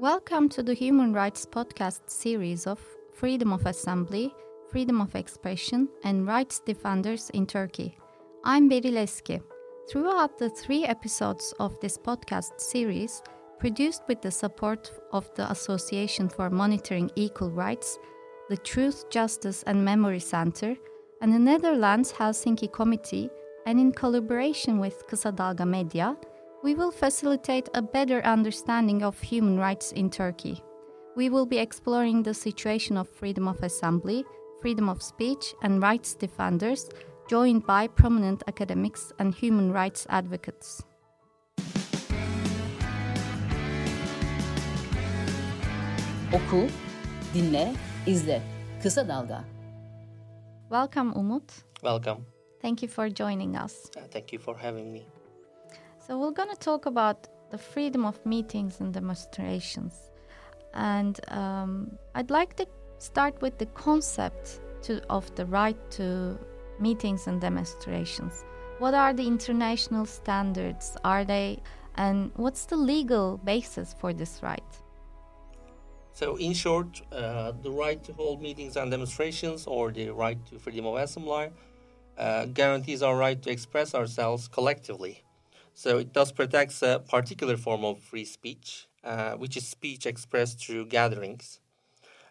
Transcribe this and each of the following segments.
Welcome to the Human Rights Podcast series of Freedom of Assembly, Freedom of Expression, and Rights Defenders in Turkey. I'm Beril Eski. Throughout the three episodes of this podcast series, produced with the support of the Association for Monitoring Equal Rights, the Truth, Justice and Memory Center, and the Netherlands Helsinki Committee, and in collaboration with Kısa Dalga Media, we will facilitate a better understanding of human rights in Turkey. We will be exploring the situation of freedom of assembly, freedom of speech, and rights defenders, joined by prominent academics and human rights advocates. Oku, dinle, izle. Kısa Dalga. Welcome, Umut. Welcome. Thank you for joining us. Uh, thank you for having me. So, we're going to talk about the freedom of meetings and demonstrations. And um, I'd like to start with the concept to, of the right to meetings and demonstrations. What are the international standards? Are they, and what's the legal basis for this right? So, in short, uh, the right to hold meetings and demonstrations, or the right to freedom of assembly, uh, guarantees our right to express ourselves collectively. So, it does protect a particular form of free speech, uh, which is speech expressed through gatherings.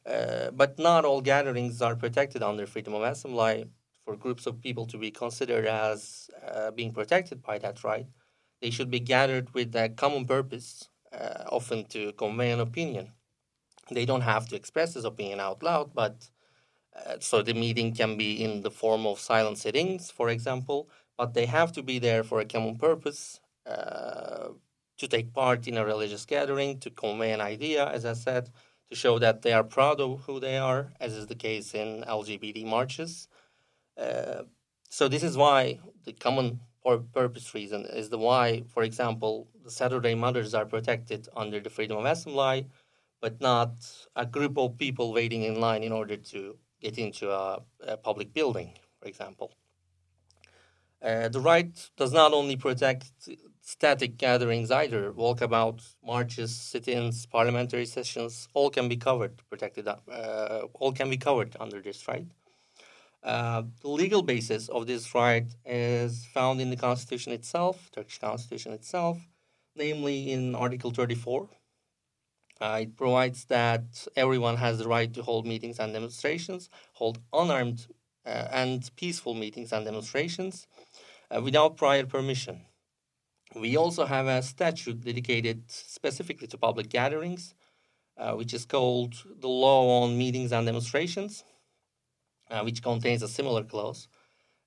Uh, but not all gatherings are protected under freedom of assembly. For groups of people to be considered as uh, being protected by that right, they should be gathered with a common purpose, uh, often to convey an opinion they don't have to express this opinion out loud, but uh, so the meeting can be in the form of silent sittings, for example, but they have to be there for a common purpose uh, to take part in a religious gathering, to convey an idea, as I said, to show that they are proud of who they are, as is the case in LGBT marches. Uh, so this is why the common purpose reason is the why, for example, the Saturday mothers are protected under the freedom of assembly but not a group of people waiting in line in order to get into a, a public building, for example. Uh, the right does not only protect static gatherings either. Walkabouts, marches, sit-ins, parliamentary sessions, all can be covered, protected. Uh, all can be covered under this right. Uh, the legal basis of this right is found in the constitution itself, Turkish constitution itself, namely in Article 34, uh, it provides that everyone has the right to hold meetings and demonstrations, hold unarmed uh, and peaceful meetings and demonstrations uh, without prior permission. We also have a statute dedicated specifically to public gatherings, uh, which is called the Law on Meetings and Demonstrations, uh, which contains a similar clause.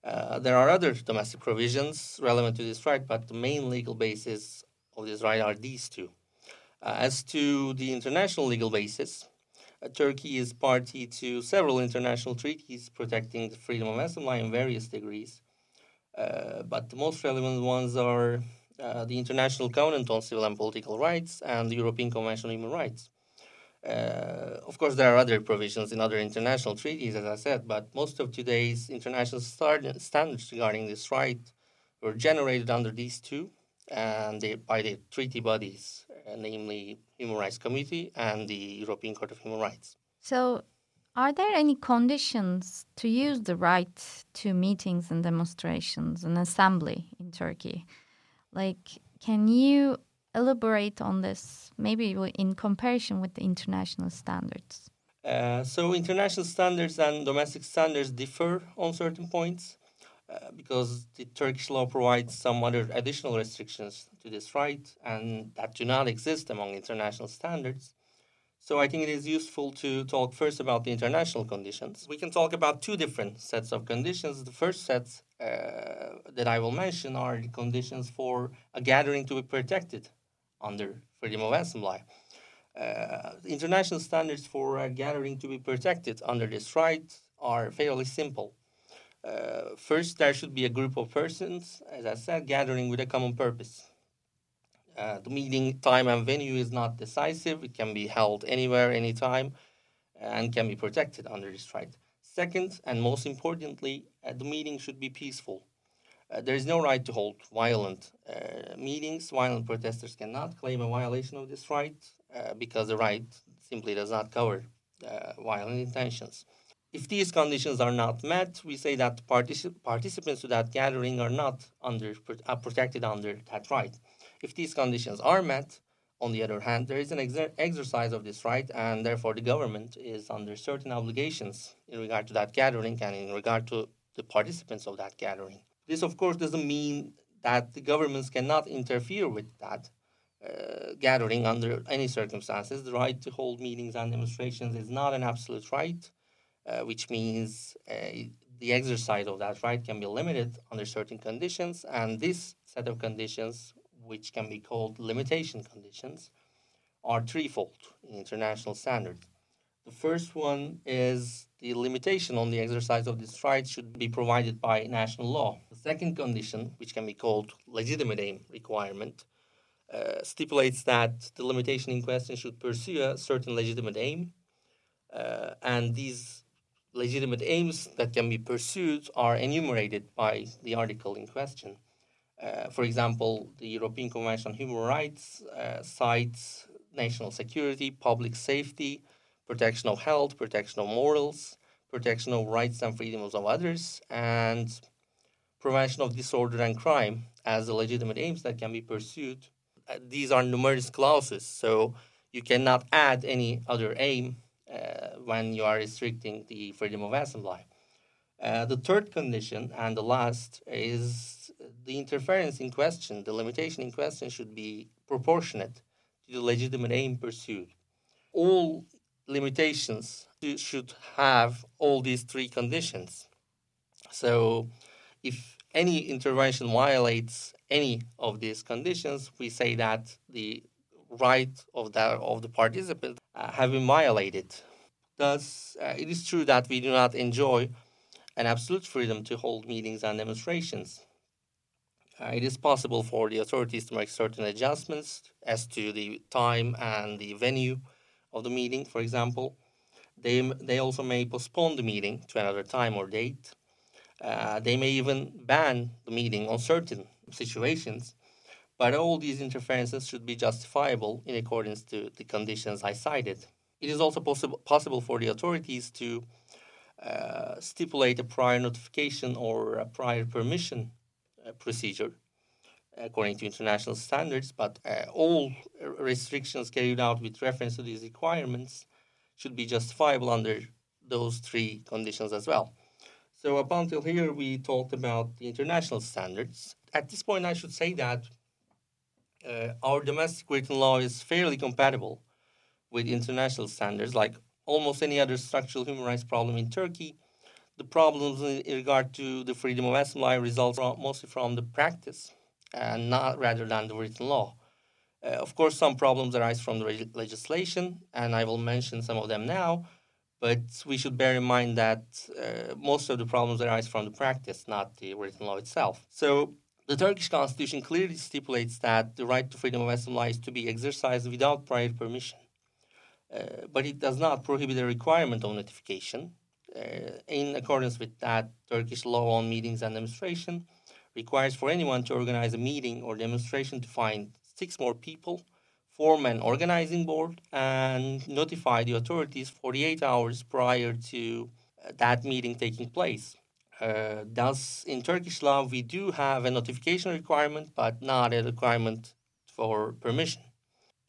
Uh, there are other domestic provisions relevant to this right, but the main legal basis of this right are these two. Uh, as to the international legal basis, uh, Turkey is party to several international treaties protecting the freedom of assembly in various degrees. Uh, but the most relevant ones are uh, the International Covenant on Civil and Political Rights and the European Convention on Human Rights. Uh, of course, there are other provisions in other international treaties, as I said, but most of today's international standards regarding this right were generated under these two and they, by the treaty bodies uh, namely Human Rights Committee and the European Court of Human Rights. So, are there any conditions to use the right to meetings and demonstrations and assembly in Turkey? Like, can you elaborate on this, maybe in comparison with the international standards? Uh, so, international standards and domestic standards differ on certain points. Uh, because the Turkish law provides some other additional restrictions to this right and that do not exist among international standards. So I think it is useful to talk first about the international conditions. We can talk about two different sets of conditions. The first set uh, that I will mention are the conditions for a gathering to be protected under freedom of assembly. Uh, international standards for a gathering to be protected under this right are fairly simple. Uh, first, there should be a group of persons, as I said, gathering with a common purpose. Uh, the meeting time and venue is not decisive. It can be held anywhere, anytime, and can be protected under this right. Second, and most importantly, uh, the meeting should be peaceful. Uh, there is no right to hold violent uh, meetings. Violent protesters cannot claim a violation of this right. uh, because the right simply does not cover uh, violent intentions. If these conditions are not met, we say that particip- participants to that gathering are not under protected under that right. If these conditions are met, on the other hand, there is an exer- exercise of this right, and therefore the government is under certain obligations in regard to that gathering and in regard to the participants of that gathering. This, of course, doesn't mean that the governments cannot interfere with that uh, gathering under any circumstances. The right to hold meetings and demonstrations is not an absolute right, uh, which means uh, the exercise of that right can be limited under certain conditions, and this set of conditions which can be called limitation conditions, are threefold in international standards. The first one is the limitation on the exercise of this right should be provided by national law. The second condition, which can be called legitimate aim requirement, uh, stipulates that the limitation in question should pursue a certain legitimate aim, uh, and these legitimate aims that can be pursued are enumerated by the article in question. Uh, for example, the European Convention on Human Rights uh, cites national security, public safety, protection of health, protection of morals, protection of rights and freedoms of others, and prevention of disorder and crime as the legitimate aims that can be pursued. Uh, these are numerous clauses, so you cannot add any other aim uh, when you are restricting the freedom of assembly. Uh, the third condition and the last is the interference in question, the limitation in question should be proportionate to the legitimate aim pursued. All limitations should have all these three conditions. So, if any intervention violates any of these conditions, we say that the right of the of the participant uh, have been violated. Thus, uh, it is true that we do not enjoy an absolute freedom to hold meetings and demonstrations. Uh, it is possible for the authorities to make certain adjustments as to the time and the venue of the meeting, for example. They, they also may postpone the meeting to another time or date. Uh, they may even ban the meeting on certain situations. But all these interferences should be justifiable in accordance to the conditions I cited. It is also possible, possible for the authorities to uh, stipulate a prior notification or a prior permission procedure according to international standards, but uh, all restrictions carried out with reference to these requirements should be justifiable under those three conditions as well. So, up until here, we talked about the international standards. At this point, I should say that uh, our domestic written law is fairly compatible with international standards, like almost any other structural human rights problem in Turkey, the problems in regard to the freedom of assembly results from, mostly from the practice and not rather than the written law. Uh, of course, some problems arise from the reg- legislation, and I will mention some of them now. But we should bear in mind that uh, most of the problems arise from the practice, not the written law itself. So, the Turkish constitution clearly stipulates that the right to freedom of assembly is to be exercised without prior permission. Uh, but it does not prohibit the requirement of notification. Uh, in accordance with that, Turkish law on meetings and demonstration requires for anyone to organize a meeting or demonstration to find six more people, form an organizing board, and notify the authorities 48 hours prior to uh, that meeting taking place. Uh, thus, in Turkish law, we do have a notification requirement, but not a requirement for permission.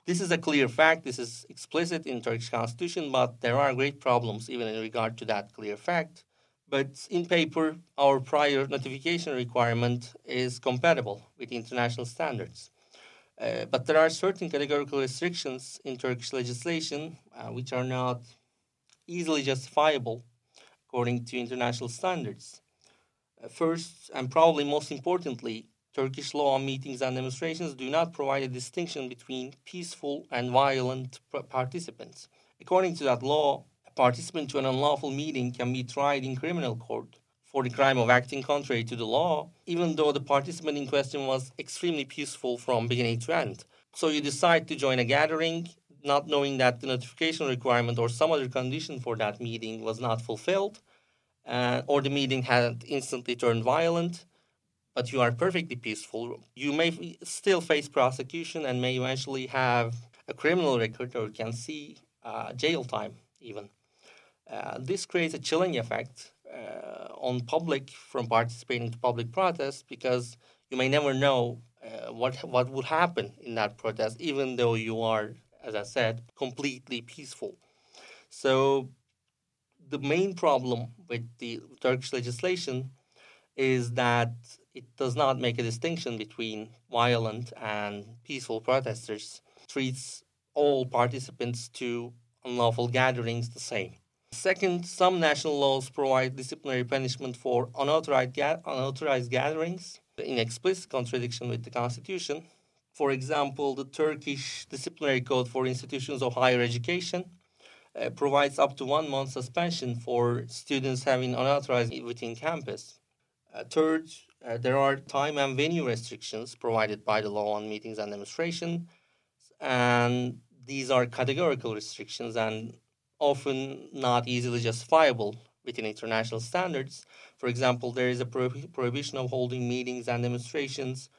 This is a clear fact. This is explicit in Turkish constitution, but there are great problems even in regard to that clear fact. But in paper, our prior notification requirement is compatible with international standards. Uh, but there are certain categorical restrictions in Turkish legislation uh, which are not easily justifiable according to international standards. Uh, first, and probably most importantly, Turkish law on meetings and demonstrations do not provide a distinction between peaceful and violent participants. According to that law, a participant to an unlawful meeting can be tried in criminal court for the crime of acting contrary to the law, even though the participant in question was extremely peaceful from beginning to end. So you decide to join a gathering, not knowing that the notification requirement or some other condition for that meeting was not fulfilled, uh, or the meeting had instantly turned violent but you are perfectly peaceful, you may still face prosecution and may eventually have a criminal record or can see uh, jail time even. Uh, this creates a chilling effect uh, on public from participating to public protests because you may never know uh, what what would happen in that protest, even though you are, as I said, completely peaceful. So the main problem with the Turkish legislation is that it does not make a distinction between violent and peaceful protesters. treats all participants to unlawful gatherings the same. Second, some national laws provide disciplinary punishment for unauthorized, ga- unauthorized gatherings in explicit contradiction with the constitution. For example, the Turkish disciplinary code for institutions of higher education uh, provides up to one month suspension for students having unauthorized within campus. Uh, third, uh, there are time and venue restrictions provided by the law on meetings and demonstration, and these are categorical restrictions and often not easily justifiable within international standards. For example, there is a prohib- prohibition of holding meetings and demonstrations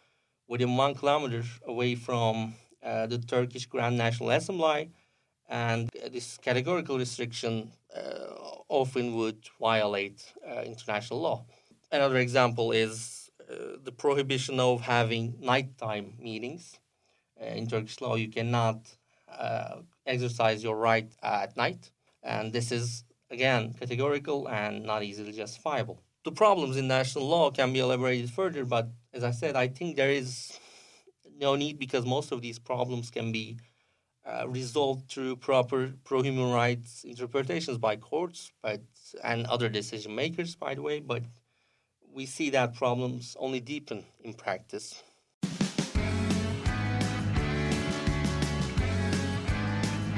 within one kilometer away from uh, the Turkish Grand National Assembly, and this categorical restriction uh, often would violate uh, international law. Another example is uh, the prohibition of having nighttime meetings. Uh, in Turkish law, you cannot uh, exercise your right at night, and this is again categorical and not easily justifiable. The problems in national law can be elaborated further, but as I said, I think there is no need because most of these problems can be uh, resolved through proper pro human rights interpretations by courts but, and other decision makers, by the way, but we see that problems only deepen in practice.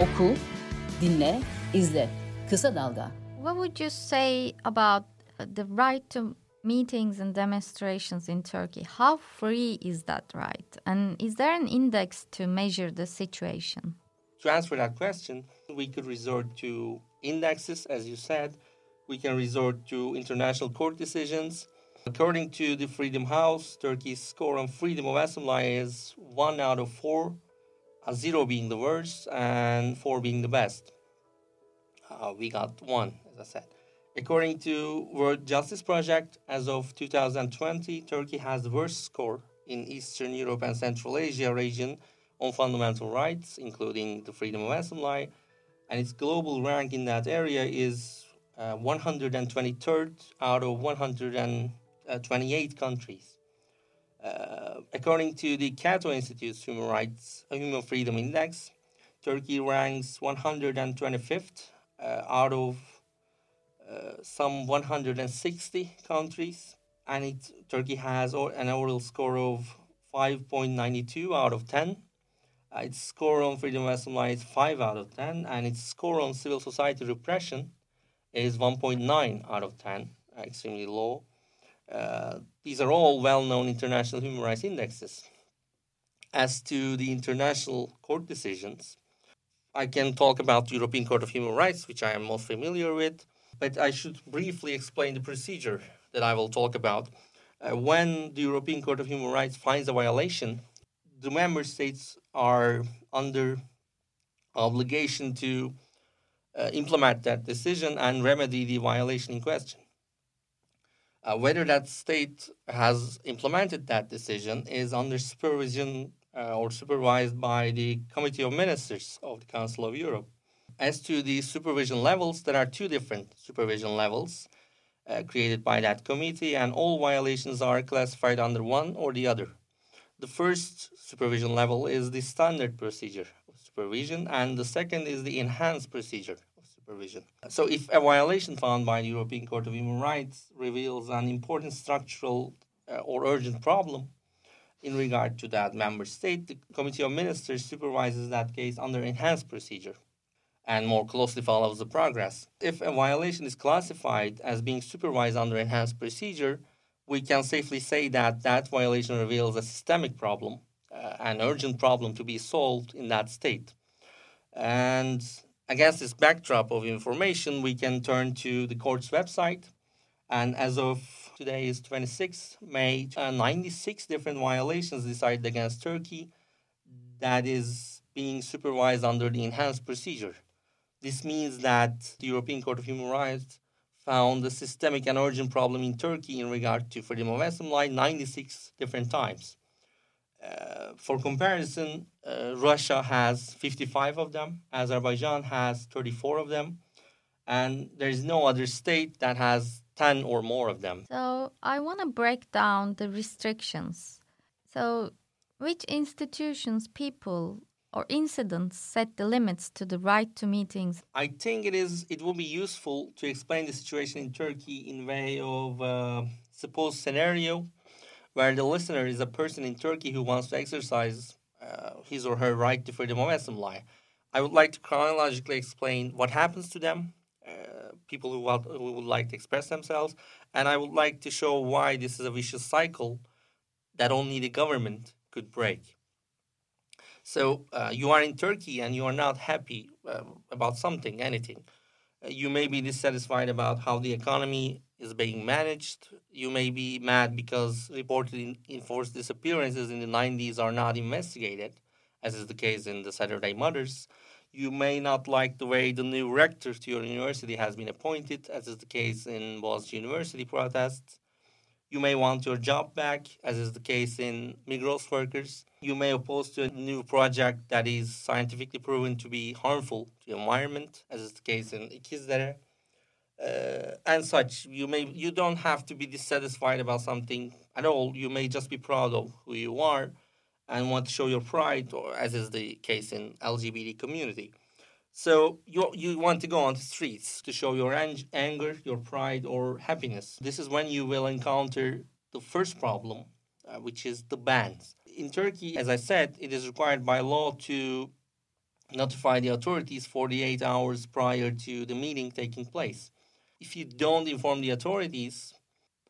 Oku, dinle, izle. Kısa Dalga. What would you say about uh, the right to meetings and demonstrations in Turkey? How free is that right? And is there an index to measure the situation? To answer that question, we could resort to indexes, as you said. We can resort to international court decisions. According to the Freedom House, Turkey's score on freedom of assembly is 1 out of 4, a 0 being the worst and 4 being the best. Uh, we got 1, as I said. According to World Justice Project, as of 2020, Turkey has the worst score in Eastern Europe and Central Asia region on fundamental rights, including the freedom of assembly, and its global rank in that area is uh, 123rd out of 128 countries. Uh, according to the Cato Institute's Human Rights uh, Human Freedom Index, Turkey ranks 125th uh, out of uh, some 160 countries, and it, Turkey has an overall score of 5.92 out of 10 uh, its score on freedom of assembly is 5 out of 10, and its score on civil society repression is 1.9 out of 10, extremely low. Uh, these are all well known international human rights indexes. As to the international court decisions, I can talk about the European Court of Human Rights, which I am most familiar with, but I should briefly explain the procedure that I will talk about. Uh, when the European Court of Human Rights finds a violation, the member states are under obligation to uh, implement that decision and remedy the violation in question. Uh, whether that state has implemented that decision is under supervision uh, or supervised by the Committee of Ministers of the Council of Europe. As to the supervision levels, there are two different supervision levels uh, created by that committee, and all violations are classified under one or the other. The first supervision level is the standard procedure of supervision, and the second is the enhanced procedure supervision. So, if a violation found by the European Court of Human Rights reveals an important structural uh, or urgent problem in regard to that member state, the Committee of Ministers supervises that case under enhanced procedure and more closely follows the progress. If a violation is classified as being supervised under enhanced procedure, we can safely say that that violation reveals a systemic problem, uh, an urgent problem to be solved in that state. And against this backdrop of information, we can turn to the court's website. And as of today is 26 May, uh, 96 different violations decided against Turkey. That is being supervised under the enhanced procedure. This means that the European Court of Human Rights found a systemic and urgent problem in Turkey in regard to freedom of assembly 96 different times. Uh, for comparison, uh, Russia has 55 of them, Azerbaijan has 34 of them, and there is no other state that has 10 or more of them. So, I want to break down the restrictions. So, which institutions, people, or incidents set the limits to the right to meetings? I think it is. It will be useful to explain the situation in Turkey in way of uh, supposed scenario where the listener is a person in Turkey who wants to exercise uh, his or her right to freedom of assembly. I would like to chronologically explain what happens to them, uh, people who, want, who would like to express themselves, and I would like to show why this is a vicious cycle that only the government could break. So uh, you are in Turkey and you are not happy uh, about something, anything. Uh, you may be dissatisfied about how the economy is being managed. You may be mad because reported enforced disappearances in the 90s are not investigated, as is the case in the Saturday Mothers. You may not like the way the new rector to your university has been appointed, as is the case in Boğaziçi University protests. You may want your job back, as is the case in Migros workers. You may oppose to a new project that is scientifically proven to be harmful to the environment, as is the case in İkizdere. Uh, and such, you may you don't have to be dissatisfied about something at all. You may just be proud of who you are and want to show your pride, or as is the case in LGBT community. So you you want to go on the streets to show your ang- anger, your pride, or happiness. This is when you will encounter the first problem, uh, which is the bans. In Turkey, as I said, it is required by law to notify the authorities 48 hours prior to the meeting taking place. If you don't inform the authorities,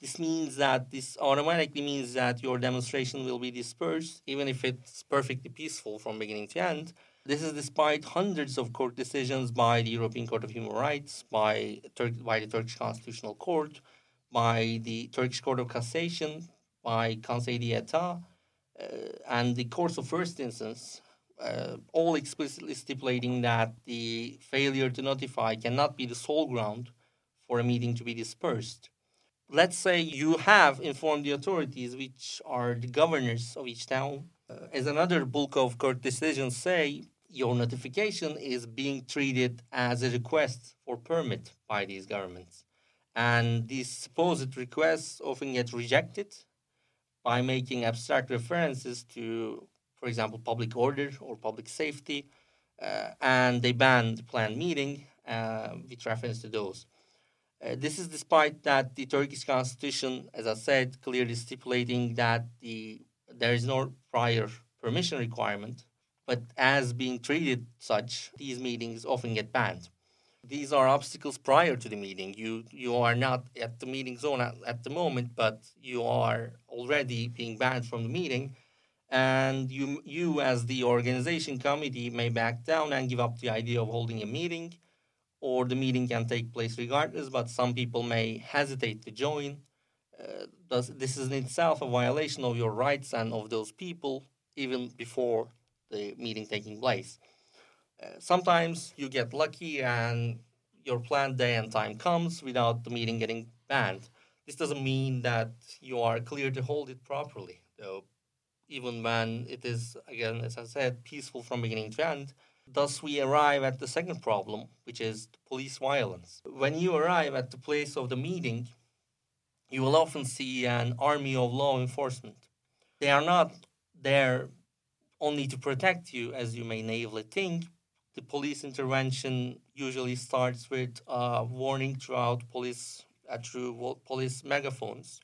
this means that this automatically means that your demonstration will be dispersed, even if it's perfectly peaceful from beginning to end. This is despite hundreds of court decisions by the European Court of Human Rights, by, Tur- by the Turkish Constitutional Court, by the Turkish Court of Cassation, by Conseil d'Etat, uh, and the courts of first instance, uh, all explicitly stipulating that the failure to notify cannot be the sole ground for a meeting to be dispersed. Let's say you have informed the authorities, which are the governors of each town. Uh, as another bulk of court decisions say, your notification is being treated as a request for permit by these governments. And these supposed requests often get rejected by making abstract references to, for example, public order or public safety, uh, and they ban the planned meeting uh, with reference to those. Uh, this is despite that the Turkish constitution, as I said, clearly stipulating that the there is no prior permission requirement but as being treated such, these meetings often get banned. These are obstacles prior to the meeting. You you are not at the meeting zone at, at the moment, but you are already being banned from the meeting, and you you as the organization committee may back down and give up the idea of holding a meeting, or the meeting can take place regardless. But some people may hesitate to join. Uh, this is in itself a violation of your rights and of those people even before the meeting taking place. Uh, sometimes you get lucky and your planned day and time comes without the meeting getting banned. This doesn't mean that you are clear to hold it properly, though, even when it is, again, as I said, peaceful from beginning to end. Thus, we arrive at the second problem, which is police violence. When you arrive at the place of the meeting, you will often see an army of law enforcement. They are not there only to protect you, as you may naively think. The police intervention usually starts with a warning throughout police uh, through police megaphones,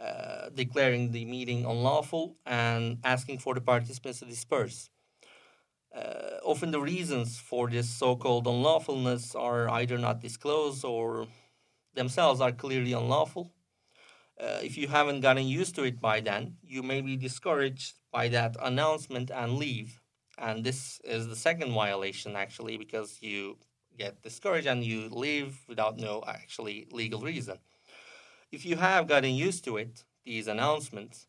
uh, declaring the meeting unlawful and asking for the participants to disperse. Uh, often the reasons for this so-called unlawfulness are either not disclosed or themselves are clearly unlawful. Uh, if you haven't gotten used to it by then, you may be discouraged by that announcement and leave. And this is the second violation, actually, because you get discouraged and you leave without no actually legal reason. If you have gotten used to it, these announcements,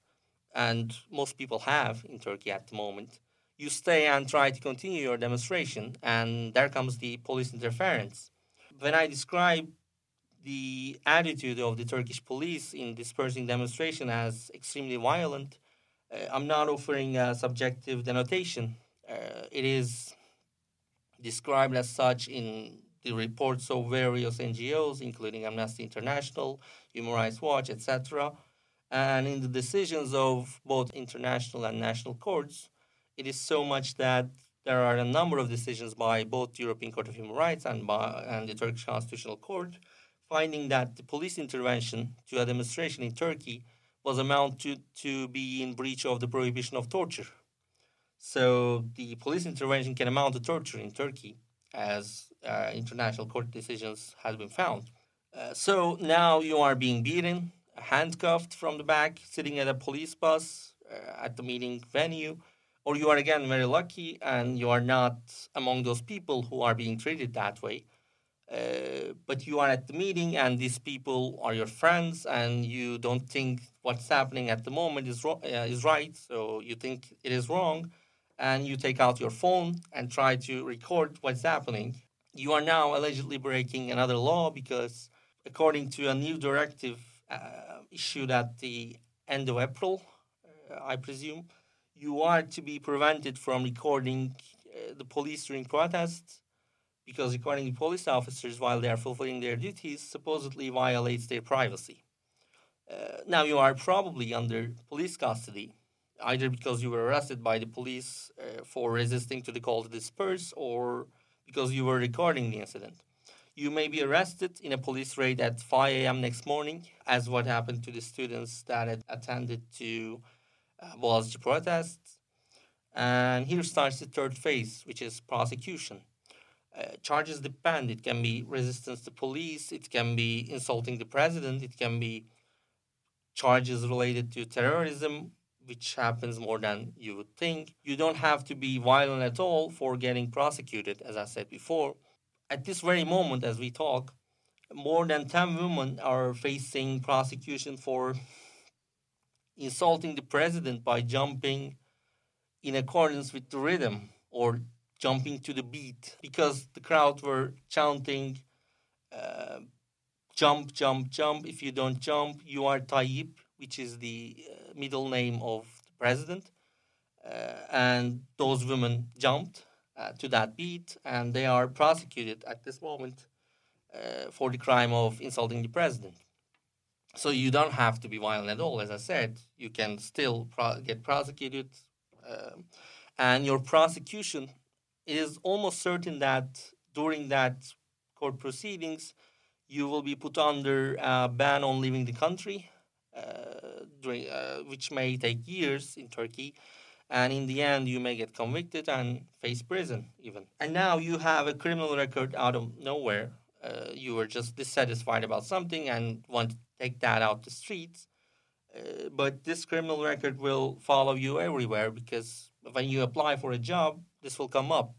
and most people have in Turkey at the moment, you stay and try to continue your demonstration, and there comes the police interference. When I describe the attitude of the Turkish police in dispersing demonstration as extremely violent, uh, I'm not offering a subjective denotation. Uh, it is described as such in the reports of various NGOs, including Amnesty International, Human Rights Watch, etc., and in the decisions of both international and national courts it is so much that there are a number of decisions by both the European Court of Human Rights and, by, and the Turkish Constitutional Court finding that the police intervention to a demonstration in Turkey was amount to, to be in breach of the prohibition of torture. So the police intervention can amount to torture in Turkey, as uh, international court decisions have been found. Uh, so now you are being beaten, handcuffed from the back, sitting at a police bus uh, at the meeting venue, or you are again very lucky and you are not among those people who are being treated that way. Uh, but you are at the meeting and these people are your friends and you don't think what's happening at the moment is, ro- uh, is right, so you think it is wrong, and you take out your phone and try to record what's happening. You are now allegedly breaking another law because, according to a new directive uh, issued at the end of April, uh, I presume, you are to be prevented from recording uh, the police during protests because recording police officers while they are fulfilling their duties supposedly violates their privacy. Uh, now, you are probably under police custody, either because you were arrested by the police uh, for resisting to the call to disperse or because you were recording the incident. You may be arrested in a police raid at 5 a.m. next morning, as what happened to the students that had attended to was the protests. And here starts the third phase, which is prosecution. Uh, charges depend. It can be resistance to police, it can be insulting the president, it can be charges related to terrorism, which happens more than you would think. You don't have to be violent at all for getting prosecuted, as I said before. At this very moment, as we talk, more than 10 women are facing prosecution for insulting the president by jumping in accordance with the rhythm or jumping to the beat because the crowd were chanting uh, jump jump jump. If you don't jump you are tayyip which is the uh, middle name of the president. Uh, and those women jumped uh, to that beat and they are prosecuted at this moment uh, for the crime of insulting the president so you don't have to be violent at all. As I said, you can still pro- get prosecuted, um, and your prosecution is almost certain that during that court proceedings, you will be put under a ban on leaving the country, uh, during, uh, which may take years in Turkey. And in the end, you may get convicted and face prison even. And now you have a criminal record out of nowhere. Uh, you were just dissatisfied about something and want to take that out the streets. Uh, but this criminal record will follow you everywhere because when you apply for a job, this will come up.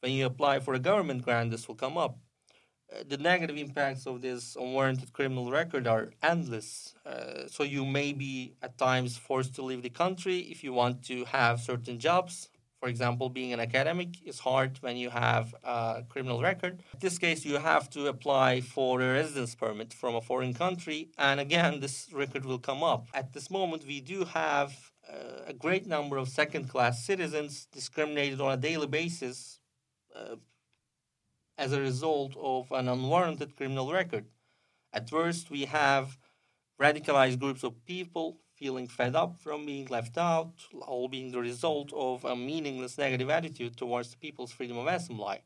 When you apply for a government grant, this will come up. Uh, the negative impacts of this unwarranted criminal record are endless. Uh, so you may be at times forced to leave the country if you want to have certain jobs for example, being an academic is hard when you have a criminal record. In this case, you have to apply for a residence permit from a foreign country, and again, this record will come up. At this moment, we do have uh, a great number of second class citizens discriminated on a daily basis uh, as a result of an unwarranted criminal record. At first, we have radicalized groups of people feeling fed up from being left out, all being the result of a meaningless negative attitude towards the people's freedom of assembly.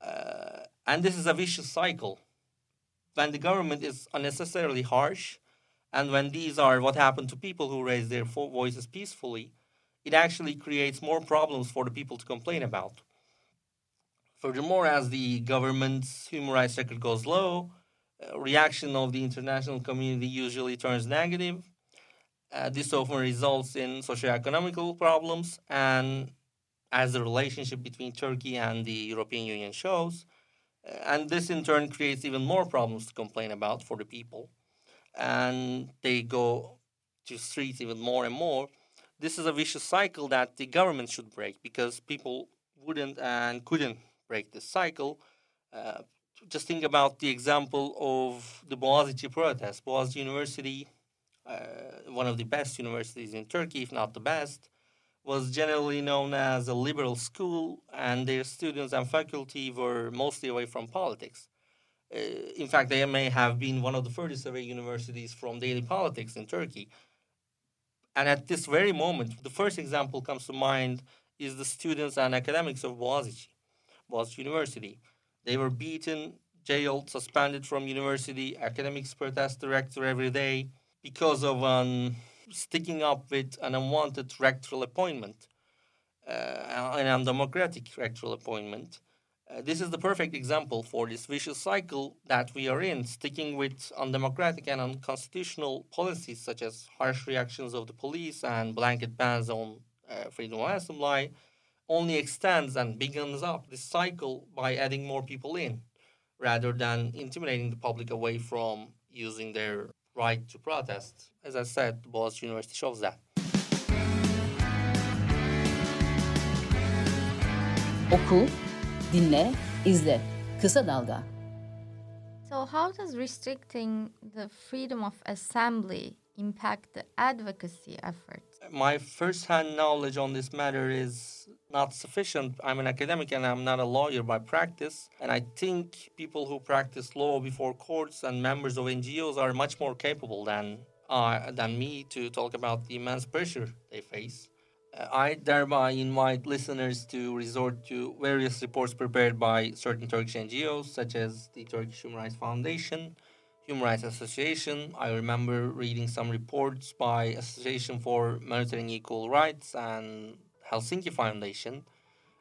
Uh, and this is a vicious cycle. When the government is unnecessarily harsh, and when these are what happen to people who raise their voices peacefully, it actually creates more problems for the people to complain about. Furthermore, as the government's human rights record goes low, uh, reaction of the international community usually turns negative, uh, this often results in socio-economical problems, and as the relationship between Turkey and the European Union shows, uh, and this in turn creates even more problems to complain about for the people, and they go to streets even more and more. This is a vicious cycle that the government should break because people wouldn't and couldn't break this cycle. Uh, just think about the example of the Boğaziçi protest. Boğaziçi University, one of the best universities in Turkey, if not the best, was generally known as a liberal school, and their students and faculty were mostly away from politics. Uh, in fact, they may have been one of the furthest away universities from daily politics in Turkey. And at this very moment, the first example comes to mind is the students and academics of Boğaziçi, Boğaziçi University. They were beaten, jailed, suspended from university. Academics protest the rector every day because of um, sticking up with an unwanted rectoral appointment, uh, an undemocratic rectoral appointment. Uh, this is the perfect example for this vicious cycle that we are in, sticking with undemocratic and unconstitutional policies such as harsh reactions of the police and blanket bans on uh, freedom of assembly, only extends and begins up this cycle by adding more people in, rather than intimidating the public away from using their right to protest. As I said, Boğaziçi University shows that. Oku, dinle, izle. Kısa Dalga. So, how does restricting the freedom of assembly impact the advocacy efforts? My first hand knowledge on this matter is not sufficient. I'm an academic and I'm not a lawyer by practice. And I think people who practice law before courts and members of NGOs are much more capable than, uh, than me to talk about the immense pressure they face. Uh, I thereby invite listeners to resort to various reports prepared by certain Turkish NGOs, such as the Turkish Human Rights Foundation, Human Rights Association. I remember reading some reports by Association for Monitoring Equal Rights and Helsinki Foundation.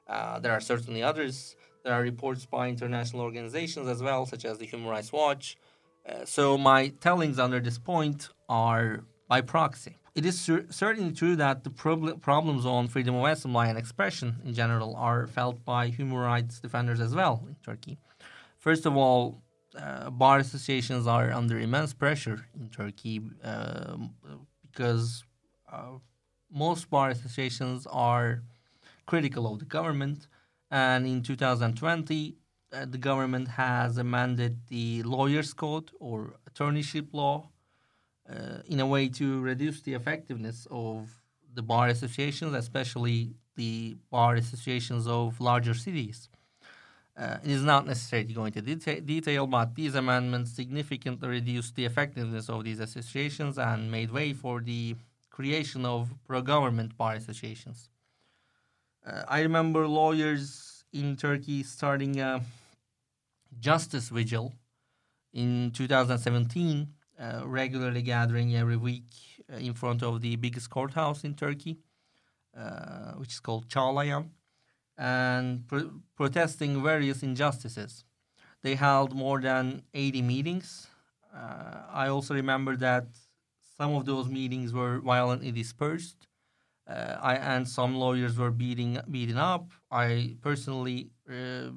Uh, there are certainly others. There are reports by international organizations as well, such as the Human Rights Watch. Uh, so my tellings under this point are by proxy. It is cer- certainly true that the prob- problems on freedom of assembly and expression in general are felt by human rights defenders as well in Turkey. First of all, uh, bar associations are under immense pressure in Turkey uh, because uh, most bar associations are critical of the government. And in 2020, uh, the government has amended the lawyers' code or attorneyship law uh, in a way to reduce the effectiveness of the bar associations, especially the bar associations of larger cities. Uh, it is not necessarily going to deta- detail, but these amendments significantly reduced the effectiveness of these associations and made way for the creation of pro-government bar associations. Uh, I remember lawyers in Turkey starting a justice vigil in 2017, uh, regularly gathering every week uh, in front of the biggest courthouse in Turkey, uh, which is called Çağlayan, and pro- protesting various injustices. They held more than 80 meetings. Uh, I also remember that some of those meetings were violently dispersed. Uh, I and some lawyers were beating beaten up. I personally uh,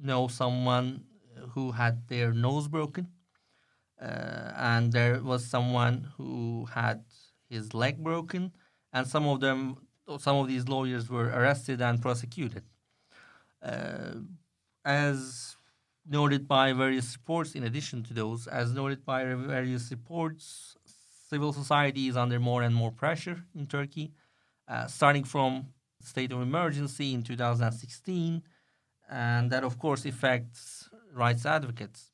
know someone who had their nose broken, uh, and there was someone who had his leg broken, and some of them, some of these lawyers were arrested and prosecuted. Uh, as noted by various reports, in addition to those, as noted by various reports, civil society is under more and more pressure in Turkey, uh, starting from state of emergency in 2016, and that of course affects rights advocates.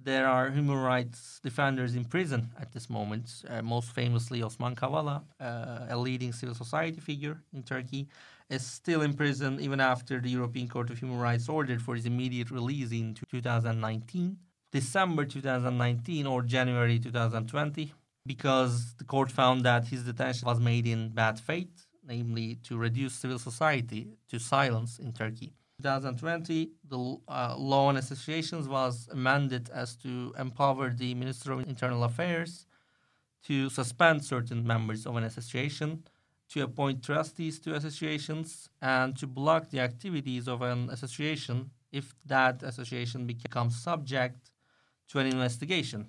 There are human rights defenders in prison at this moment, uh, most famously Osman Kavala, uh, a leading civil society figure in Turkey, is still in prison even after the European Court of Human Rights ordered for his immediate release in 2019. December 2019 or January 2020, because the court found that his detention was made in bad faith, namely to reduce civil society to silence in Turkey. 2020, the uh, law on associations was amended as to empower the Minister of Internal Affairs to suspend certain members of an association, to appoint trustees to associations, and to block the activities of an association if that association becomes subject to an investigation.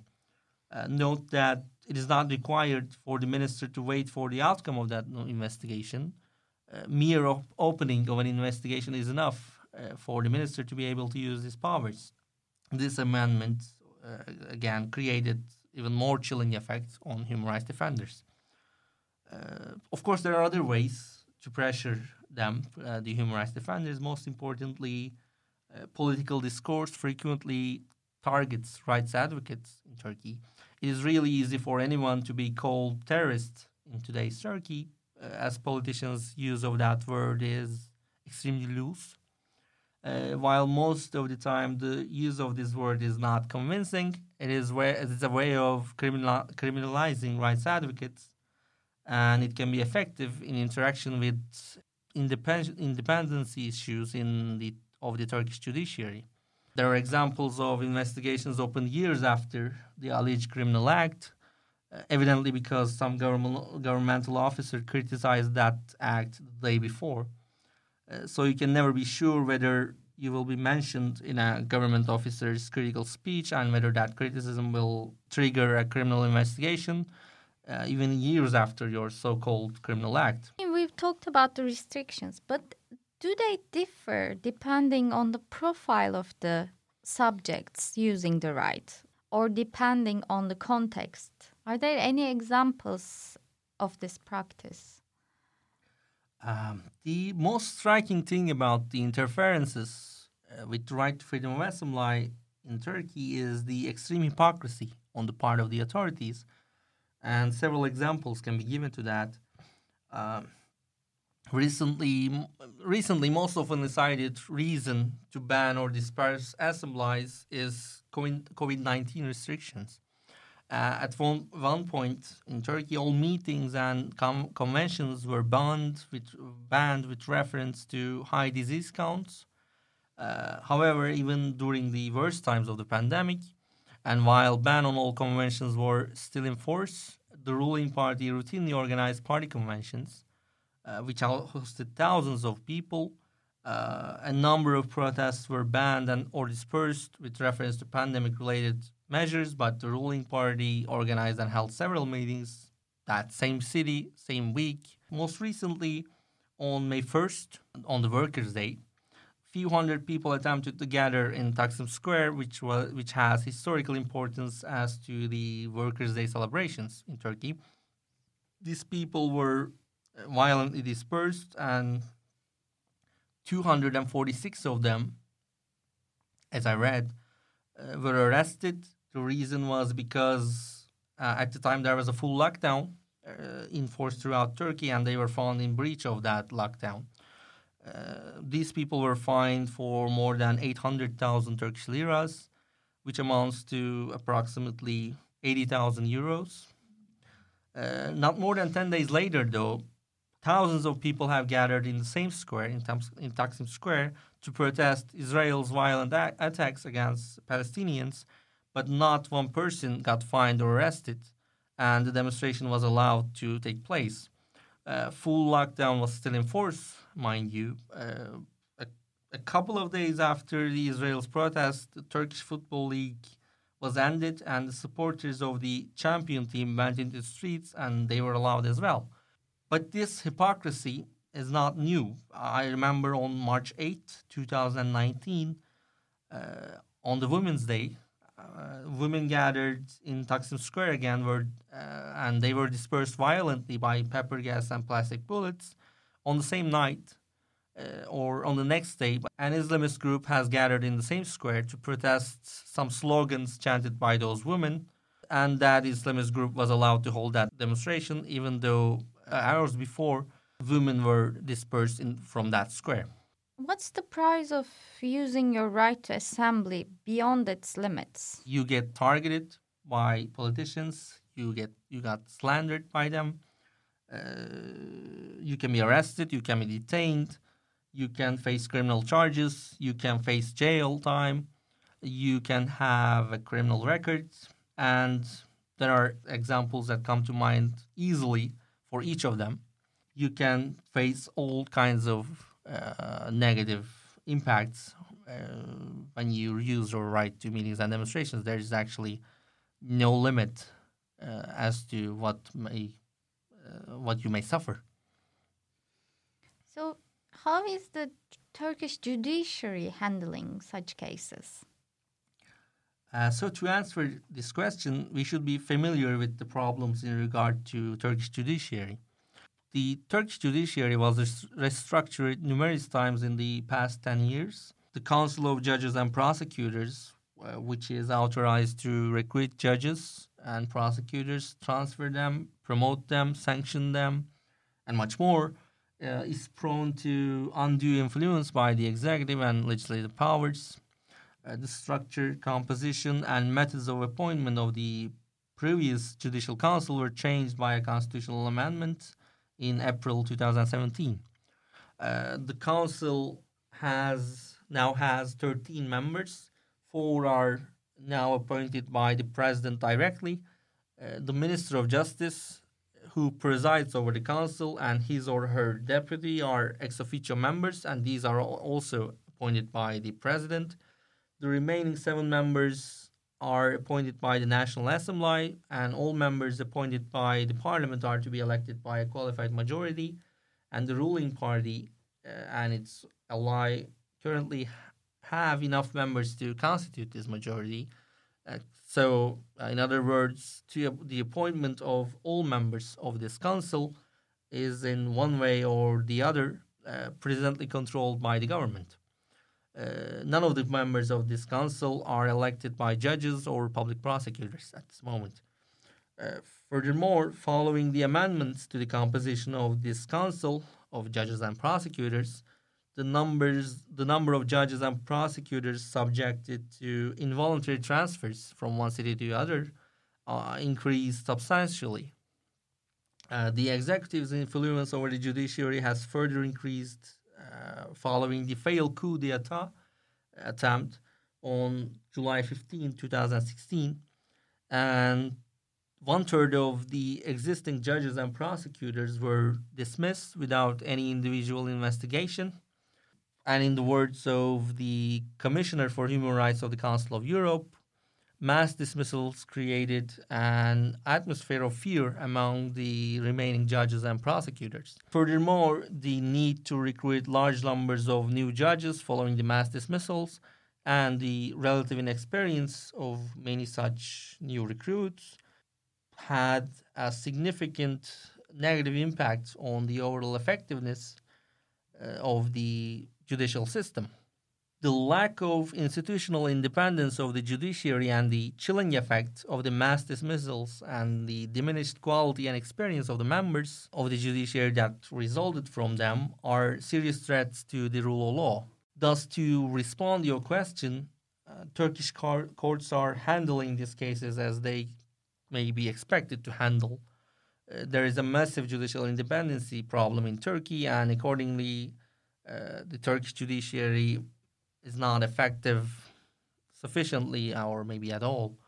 Uh, note that it is not required for the minister to wait for the outcome of that investigation. Uh, mere op- opening of an investigation is enough uh, for the minister to be able to use these powers. This amendment, uh, again, created even more chilling effects on human rights defenders. Uh, of course, there are other ways to pressure them, uh, the human rights defenders. Most importantly, uh, political discourse frequently targets rights advocates in Turkey. It is really easy for anyone to be called terrorist in today's Turkey, uh, as politicians' use of that word is extremely loose. Uh, while most of the time the use of this word is not convincing, it is where it is a way of criminal, criminalizing rights advocates, and it can be effective in interaction with independ- issues in the of the Turkish judiciary. There are examples of investigations opened years after the alleged criminal act, uh, evidently because some government, governmental officer criticized that act the day before. Uh, so you can never be sure whether you will be mentioned in a government officer's critical speech and whether that criticism will trigger a criminal investigation uh, even years after your so-called criminal act. We've talked about the restrictions, but do they differ depending on the profile of the subjects using the right or depending on the context? Are there any examples of this practice? Um, the most striking thing about the interferences uh, with the right to freedom of assembly in Turkey is the extreme hypocrisy on the part of the authorities, and several examples can be given to that. Um, recently, recently, most often cited reason to ban or disperse assemblies is COVID nineteen restrictions. Uh, at one, one point in Turkey, all meetings and com- conventions were banned with, banned with reference to high disease counts. Uh, however, even during the worst times of the pandemic, and while ban on all conventions were still in force, the ruling party routinely organized party conventions, uh, which hosted thousands of people. Uh, a number of protests were banned and or dispersed with reference to pandemic-related measures, but the ruling party organized and held several meetings that same city, same week. Most recently, on May 1st, on the Workers' Day, few hundred people attempted to gather in Taksim Square, which was which has historical importance as to the Workers' Day celebrations in Turkey. These people were violently dispersed, and 246 of them, as I read, uh, were arrested the reason was because uh, at the time there was a full lockdown uh, enforced throughout Turkey, and they were found in breach of that lockdown. Uh, these people were fined for more than 800,000 Turkish liras, which amounts to approximately 80,000 euros. Uh, not more than 10 days later, though, thousands of people have gathered in the same square, in, Tams- in Taksim Square, to protest Israel's violent a- attacks against Palestinians but not one person got fined or arrested, and the demonstration was allowed to take place. Uh, full lockdown was still in force, mind you. Uh, a, a, couple of days after the Israel's protest, the Turkish Football League was ended, and the supporters of the champion team went into the streets, and they were allowed as well. But this hypocrisy is not new. I remember on March 8, 2019, uh, on the Women's Day, women gathered in Taksim Square again, were, uh, and they were dispersed violently by pepper gas and plastic bullets. On the same night, uh, or on the next day, an Islamist group has gathered in the same square to protest some slogans chanted by those women, and that Islamist group was allowed to hold that demonstration, even though uh, hours before, women were dispersed in, from that square. What's the price of using your right to assembly beyond its limits? You get targeted by politicians. You get you got slandered by them. Uh, you can be arrested. You can be detained. You can face criminal charges. You can face jail time. You can have a criminal record, and there are examples that come to mind easily for each of them. You can face all kinds of uh, negative impacts uh, when you use your right to meetings and demonstrations. There is actually no limit uh, as to what may uh, what you may suffer. So, how is the Turkish judiciary handling such cases? Uh, so, to answer this question, we should be familiar with the problems in regard to Turkish judiciary. The Turkish judiciary was restructured numerous times in the past 10 years. The Council of Judges and Prosecutors, uh, which is authorized to recruit judges and prosecutors, transfer them, promote them, sanction them, and much more, uh, is prone to undue influence by the executive and legislative powers. Uh, the structure, composition, and methods of appointment of the previous Judicial Council were changed by a constitutional amendment in April 2017. Uh, the council has now has 13 members. Four are now appointed by the president directly. Uh, the Minister of Justice, who presides over the council, and his or her deputy are ex officio members, and these are also appointed by the president. The remaining seven members are appointed by the National Assembly, and all members appointed by the parliament are to be elected by a qualified majority. And the ruling party uh, and its ally currently have enough members to constitute this majority. Uh, so, uh, in other words, to, the appointment of all members of this council is in one way or the other uh, presently controlled by the government. Uh, none of the members of this council are elected by judges or public prosecutors at this moment. Uh, furthermore, following the amendments to the composition of this council of judges and prosecutors, the numbers the number of judges and prosecutors subjected to involuntary transfers from one city to the other uh, increased substantially. Uh, the executive's influence over the judiciary has further increased following the failed coup d'etat attempt on July 15, 2016, and one third of the existing judges and prosecutors were dismissed without any individual investigation. And in the words of the Commissioner for Human Rights of the Council of Europe, mass dismissals created an atmosphere of fear among the remaining judges and prosecutors. Furthermore, the need to recruit large numbers of new judges following the mass dismissals and the relative inexperience of many such new recruits had a significant negative impact on the overall effectiveness uh, of the judicial system. The lack of institutional independence of the judiciary and the chilling effect of the mass dismissals and the diminished quality and experience of the members of the judiciary that resulted from them are serious threats to the rule of law. Thus, to respond to your question, uh, Turkish car- courts are handling these cases as they may be expected to handle. Uh, there is a massive judicial independency problem in Turkey, and accordingly, uh, the Turkish judiciary is not effective sufficiently or maybe at all.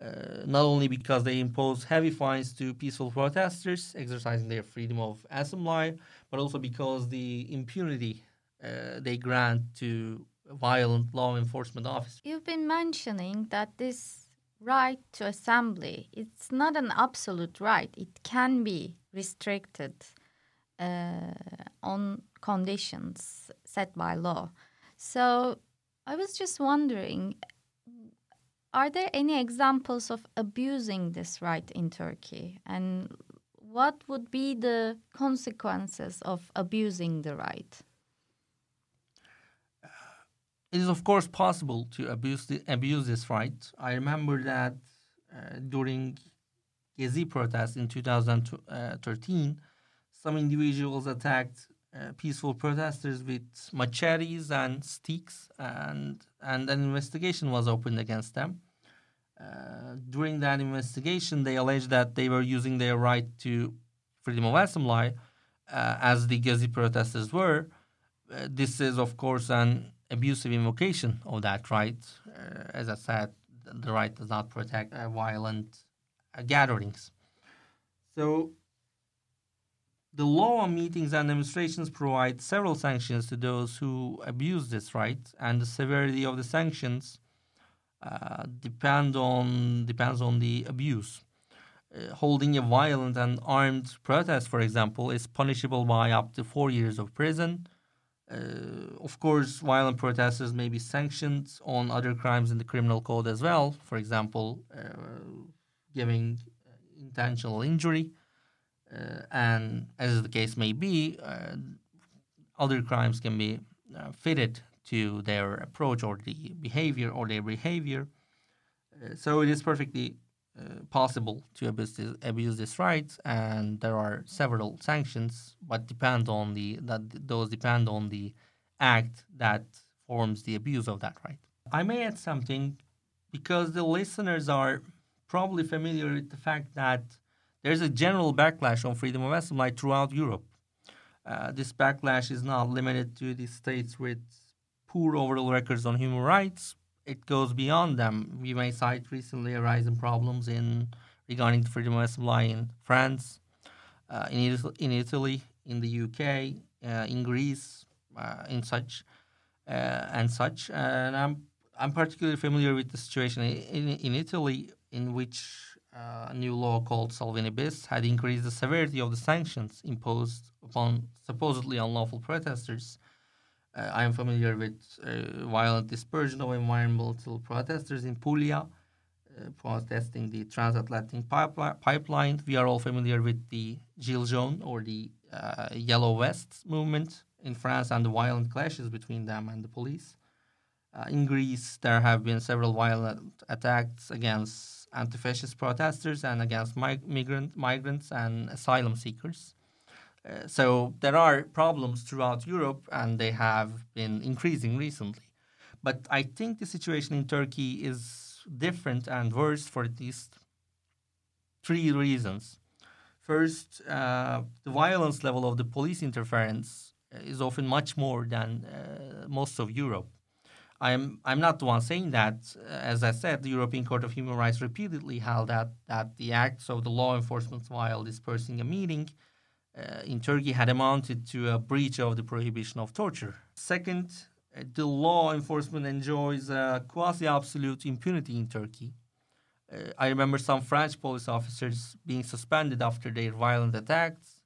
Uh, not only because they impose heavy fines to peaceful protesters exercising their freedom of assembly, but also because the impunity uh, they grant to violent law enforcement officers. You've been mentioning that this right to assembly it's not an absolute right. It can be restricted uh, on conditions set by law. So I was just wondering are there any examples of abusing this right in Turkey? And what would be the consequences of abusing the right? It is, of course, possible to abuse, the, abuse this right. I remember that uh, during Gezi protests in 2013, some individuals attacked uh, peaceful protesters with machetes and sticks, and and an investigation was opened against them. Uh, during that investigation, they alleged that they were using their right to freedom of assembly, uh, as the Gezi protesters were. Uh, this is, of course, an abusive invocation of that right. Uh, as I said, the right does not protect violent gatherings. So the law on meetings and demonstrations provides several sanctions to those who abuse this right, and the severity of the sanctions uh, depend on depends on the abuse. Uh, holding a violent and armed protest, for example, is punishable by up to four years of prison. Uh, of course, violent protesters may be sanctioned on other crimes in the criminal code as well. For example, uh, giving intentional injury, uh, and as the case may be, uh, other crimes can be uh, fitted to their approach or the behavior or their behavior. so it is perfectly uh, possible to abuse this, abuse this right, and there are several sanctions, but depend on the that those depend on the act that forms the abuse of that right. I may add something because the listeners are probably familiar with the fact that there's a general backlash on freedom of assembly throughout Europe. Uh, this backlash is not limited to the states with poor overall records on human rights, it goes beyond them. We may cite recently arising problems in regarding freedom of assembly in France, uh, in, in Italy, in the UK, uh, in Greece, uh, in such uh, and such. And I'm I'm particularly familiar with the situation in, in Italy, in which uh, a new law called Salvini bis had increased the severity of the sanctions imposed upon supposedly unlawful protesters uh, I am familiar with uh, violent dispersion of environmental protesters in Puglia, uh, protesting the transatlantic pipeline. We are all familiar with the Gilets jaunes or the uh, Yellow Vests movement in France and the violent clashes between them and the police. Uh, in Greece, there have been several violent attacks against anti-fascist protesters and against mig- migrant migrants and asylum seekers. Uh, so there are problems throughout Europe, and they have been increasing recently. But I think the situation in Turkey is different and worse for at least three reasons. First, uh, the violence level of the police interference is often much more than uh, most of Europe. I'm I'm not the one saying that. As I said, the European Court of Human Rights repeatedly held that that the acts of the law enforcement while dispersing a meeting uh, in Turkey had amounted to a breach of the prohibition of torture. Second, uh, the law enforcement enjoys a quasi absolute impunity in Turkey. Uh, I remember some French police officers being suspended after their violent attacks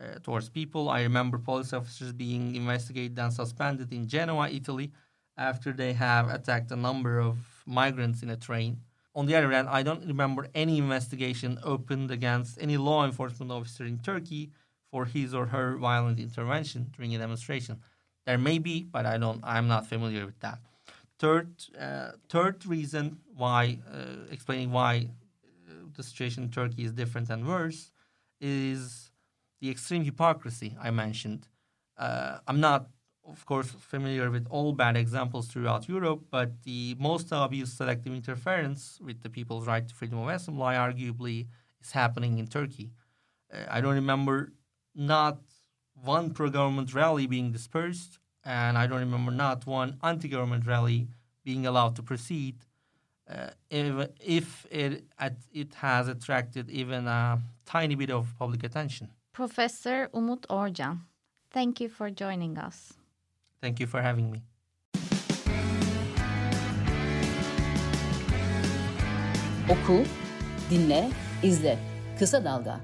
uh, towards people. I remember police officers being investigated and suspended in Genoa, Italy, after they have attacked a number of migrants in a train. On the other hand, I don't remember any investigation opened against any law enforcement officer in Turkey for his or her violent intervention during a demonstration. There may be, but I don't. I'm not familiar with that. Third, uh, third reason why uh, explaining why uh, the situation in Turkey is different and worse is the extreme hypocrisy I mentioned. Uh, I'm not, of course, familiar with all bad examples throughout Europe, but the most obvious selective interference with the people's right to freedom of assembly arguably is happening in Turkey. Uh, I don't remember not one pro-government rally being dispersed, and I don't remember not one anti-government rally being allowed to proceed, uh, if, if it it has attracted even a tiny bit of public attention. Professor Umut Orjan, thank you for joining us. Thank you for having me. Oku, dinle, izle. Kısa Dalga